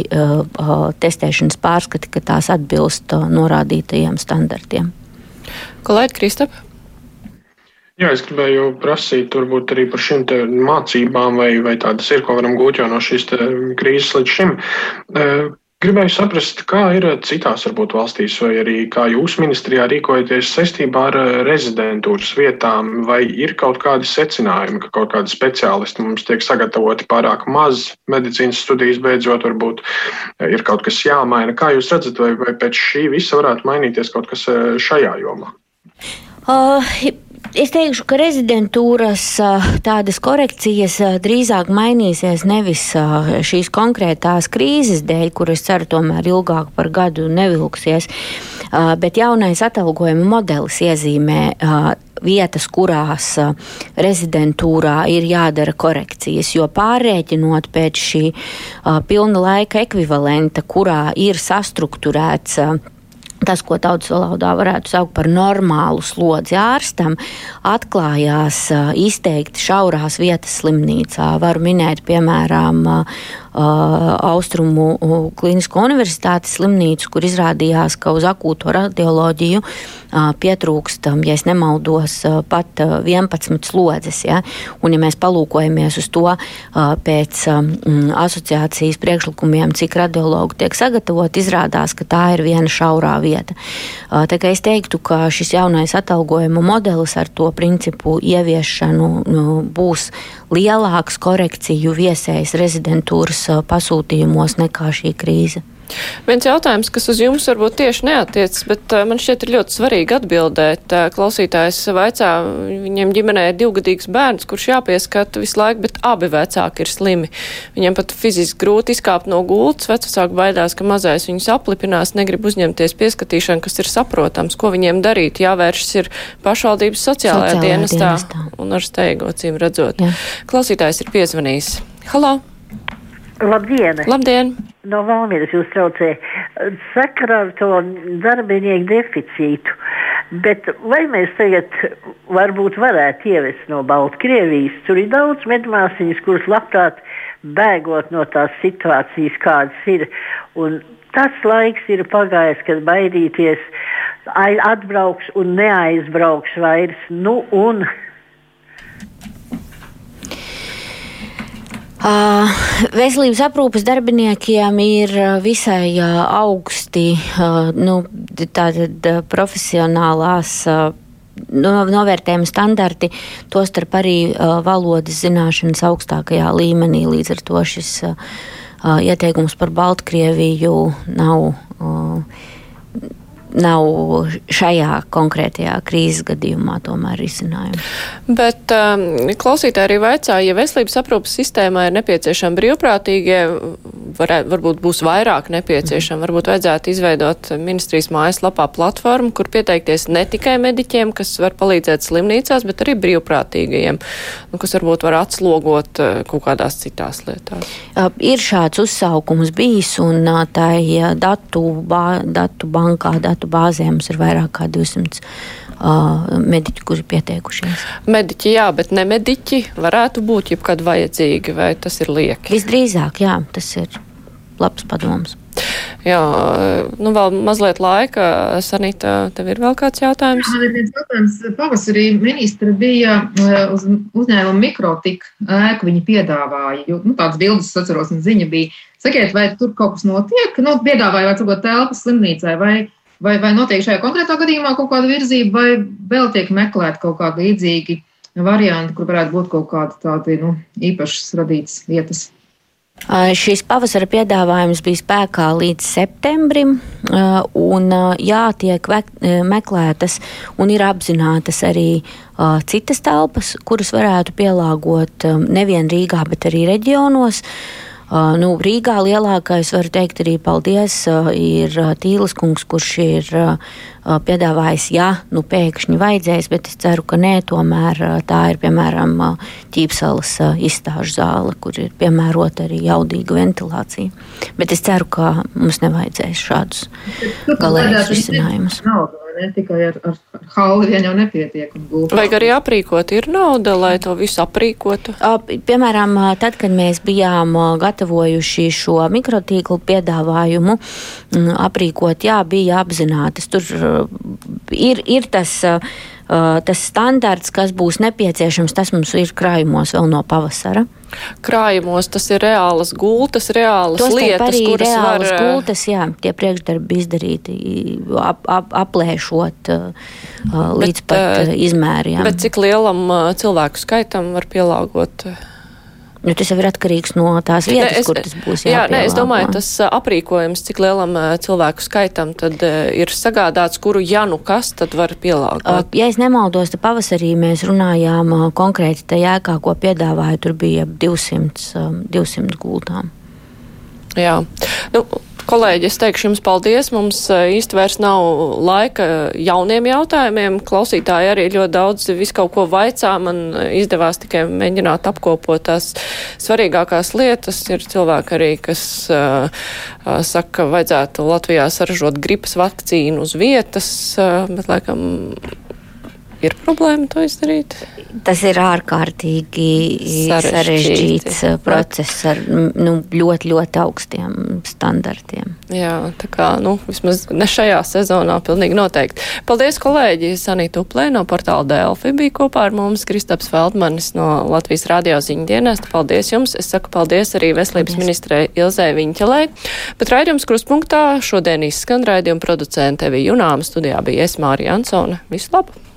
testēšanas pārskati, ka tās atbilst norādītajiem standartiem. Kolēģi Kristap? Jā, es gribēju prasīt, varbūt arī par šīm mācībām, vai, vai tādas ir, ko varam gūt jau no šīs krīzes līdz šim. Gribēju saprast, kā ir citās varbūt, valstīs, vai arī kā jūs ministrijā rīkojaties saistībā ar eh, rezidentūras vietām, vai ir kaut kādi secinājumi, ka kaut kādi speciālisti mums tiek sagatavoti pārāk maz medicīnas studijas beidzot, varbūt eh, ir kaut kas jāmaina. Kā jūs redzat, vai, vai pēc šī visa varētu mainīties kaut kas eh, šajā jomā? Uh, Es teikšu, ka rezidentūras tādas korekcijas drīzāk mainīsies nevis šīs konkrētās krīzes dēļ, kuras ceru tomēr ilgāk par gadu nevilksies, bet jaunais atalgojuma modelis iezīmē vietas, kurās rezidentūrā ir jādara korekcijas, jo pārrēķinot pēc šī pilna laika ekvivalenta, kurā ir sastruktūrēts tas, ko tautas valodā varētu saukt par normālu slodzi ārstam, atklājās izteikti šaurās vietas slimnīcā. Varu minēt, piemēram, Austrumu Klinisko universitātes slimnīcu, kur izrādījās, ka uz akūto radioloģiju pietrūkst, ja nemaldos, pat 11 slodzes. Ja? Un, ja mēs palūkojamies uz to pēc asociācijas priekšlikumiem, cik radiologu tiek sagatavot, izrādās, ka tā ir viena šaurā vieta. Tā kā es teiktu, ka šis jaunais atalgojuma modelis ar to principu ieviešanu nu, būs lielāks korekciju viesējas rezidentūras pasūtījumos nekā šī krīze. Viens jautājums, kas uz jums varbūt tieši neatiecas, bet uh, man šķiet ir ļoti svarīgi atbildēt. Uh, klausītājs vaicā, viņiem ģimenē ir divgadīgs bērns, kurš jāpieskata visu laiku, bet abi vecāki ir slimi. Viņiem pat fiziski grūti izkāpt no gultas, vecāki baidās, ka mazais viņus aplipinās, negrib uzņemties pieskatīšanu, kas ir saprotams, ko viņiem darīt. Jāvēršas ir pašvaldības sociālajā, sociālajā dienestā, dienestā un ar steigu acīm redzot. Jā. Klausītājs ir piezvanījis. Halo! Labdien! Labdien! No Valmieras jūs traucē sakarā ar to darbinieku deficītu. Bet vai mēs tagad varbūt varētu ievest no Baltkrievijas? Tur ir daudz medmāsiņas, kuras labprāt bēgot no tās situācijas, kādas ir. Un tas laiks ir pagājis, kad baidīties atbrauks un neaizbrauks vairs. Nu, un Uh, veselības aprūpes darbiniekiem ir visai uh, augsti uh, nu, tātad, profesionālās no, novērtējuma standarti, tostarp arī valodas zināšanas augstākajā līmenī. Līdz ar to šis ieteikums par Baltkrieviju nav nav šajā konkrētajā krīzes gadījumā tomēr risinājums. Bet um, klausītāji arī vaicā, ja veselības aprūpas sistēmā ir nepieciešami brīvprātīgie, varē, varbūt būs vairāk nepieciešami, varbūt vajadzētu izveidot ministrijas mājaslapā platformu, kur pieteikties ne tikai mediķiem, kas var palīdzēt slimnīcās, bet arī brīvprātīgajiem, nu, kas varbūt var atslogot uh, kaut kādās citās lietās. Uh, ir šāds uzsaukums bijis, un uh, tā ir datu, bā, datu bankā, datu bāzē mums ir vairāk kā 200 uh, mediķi, kuri pieteikušies. Mediķi, jā, bet ne mediķi varētu būt jebkad vajadzīgi, vai tas ir lieki? Visdrīzāk, jā, tas ir labs padoms. Jā, nu vēl mazliet laika. Sanita, tev ir vēl kāds jautājums? Man ir viens jautājums. Pavasarī ministra bija uz uzņēmuma mikrotika ēku, viņi piedāvāja, jo nu, tādas bildes, es atceros, un ziņa bija. Sakiet, vai tur kaut kas notiek? Nu, piedāvāja, vai varbūt telpas slimnīcai, vai, vai, vai notiek šajā konkrētā gadījumā kaut kāda virzība, vai vēl tiek meklēt kaut kādi līdzīgi varianti, kur varētu būt kaut kādi tādi nu, īpašas radītas vietas. Šīs pavasara piedāvājums bija spēkā līdz septembrim, un jā, tiek meklētas un ir apzinātas arī citas telpas, kuras varētu pielāgot nevien Rīgā, bet arī reģionos. Uh, nu, Rīgā lielākais, var teikt, arī paldies, uh, ir Tīlis kungs, kurš ir uh, piedāvājis, ja nu pēkšņi vajadzēs, bet es ceru, ka nē, tomēr tā ir piemēram ķīpsalas izstāžu zāle, kur ir piemērota arī jaudīga ventilācija. Bet es ceru, ka mums nevajadzēs šādus galējus risinājumus. Naudu ne tikai ar, ar, ar hauli vien jau nepietiek. Vajag arī aprīkot, ir nauda, lai to visu aprīkotu. Piemēram, tad, kad mēs bijām gatavojuši šo mikrotīklu piedāvājumu, aprīkot, jā, bija apzinātas. Tur ir, ir tas Uh, tas standarts, kas būs nepieciešams, tas mums ir krājumos vēl no pavasara. Krājumos tas ir reālas gultas, reālas Tos lietas, kuras reālas var... gultas, jā, tie priekšdarbi izdarīti, ap, ap, aplēšot uh, līdz bet, pat izmēriem. Bet cik lielam cilvēku skaitam var pielāgot? Nu, tas jau ir atkarīgs no tās vietas, ne, es, kur tas būs. Jā, nē, es domāju, tas aprīkojums, cik lielam cilvēku skaitam tad ir sagādāts, kuru ja nu kas, tad var pielāgot. Ja es nemaldos, tad pavasarī mēs runājām konkrēti tajā ēkā, ko piedāvāja, tur bija 200, 200 gultām. Jā. Nu, Kolēģi, es teikšu jums paldies. Mums eh, īsti vairs nav laika jauniem jautājumiem. Klausītāji arī ļoti daudz visu kaut ko vaicā. Man izdevās tikai mēģināt apkopot tās svarīgākās lietas. Ir cilvēki arī, kas uh, saka, ka vajadzētu Latvijā saražot gripas vakcīnu uz vietas, uh, bet laikam ir problēma to izdarīt? Tas ir ārkārtīgi sarežģīts uh, process ar nu, ļoti, ļoti augstiem standartiem. Jā, tā kā, nu, vismaz ne šajā sezonā pilnīgi noteikti. Paldies, kolēģi! Sanīta Uplē no portāla Delfi bija kopā ar mums, Kristaps Feldmanis no Latvijas radio ziņu dienesta. Paldies jums! Es saku paldies arī veselības paldies. ministrei Ilzē Viņķelē. Bet raidījums kruspunktā šodien izskan raidījuma producente Evija Junāma studijā bija Esmāra Jansone. Visu labu!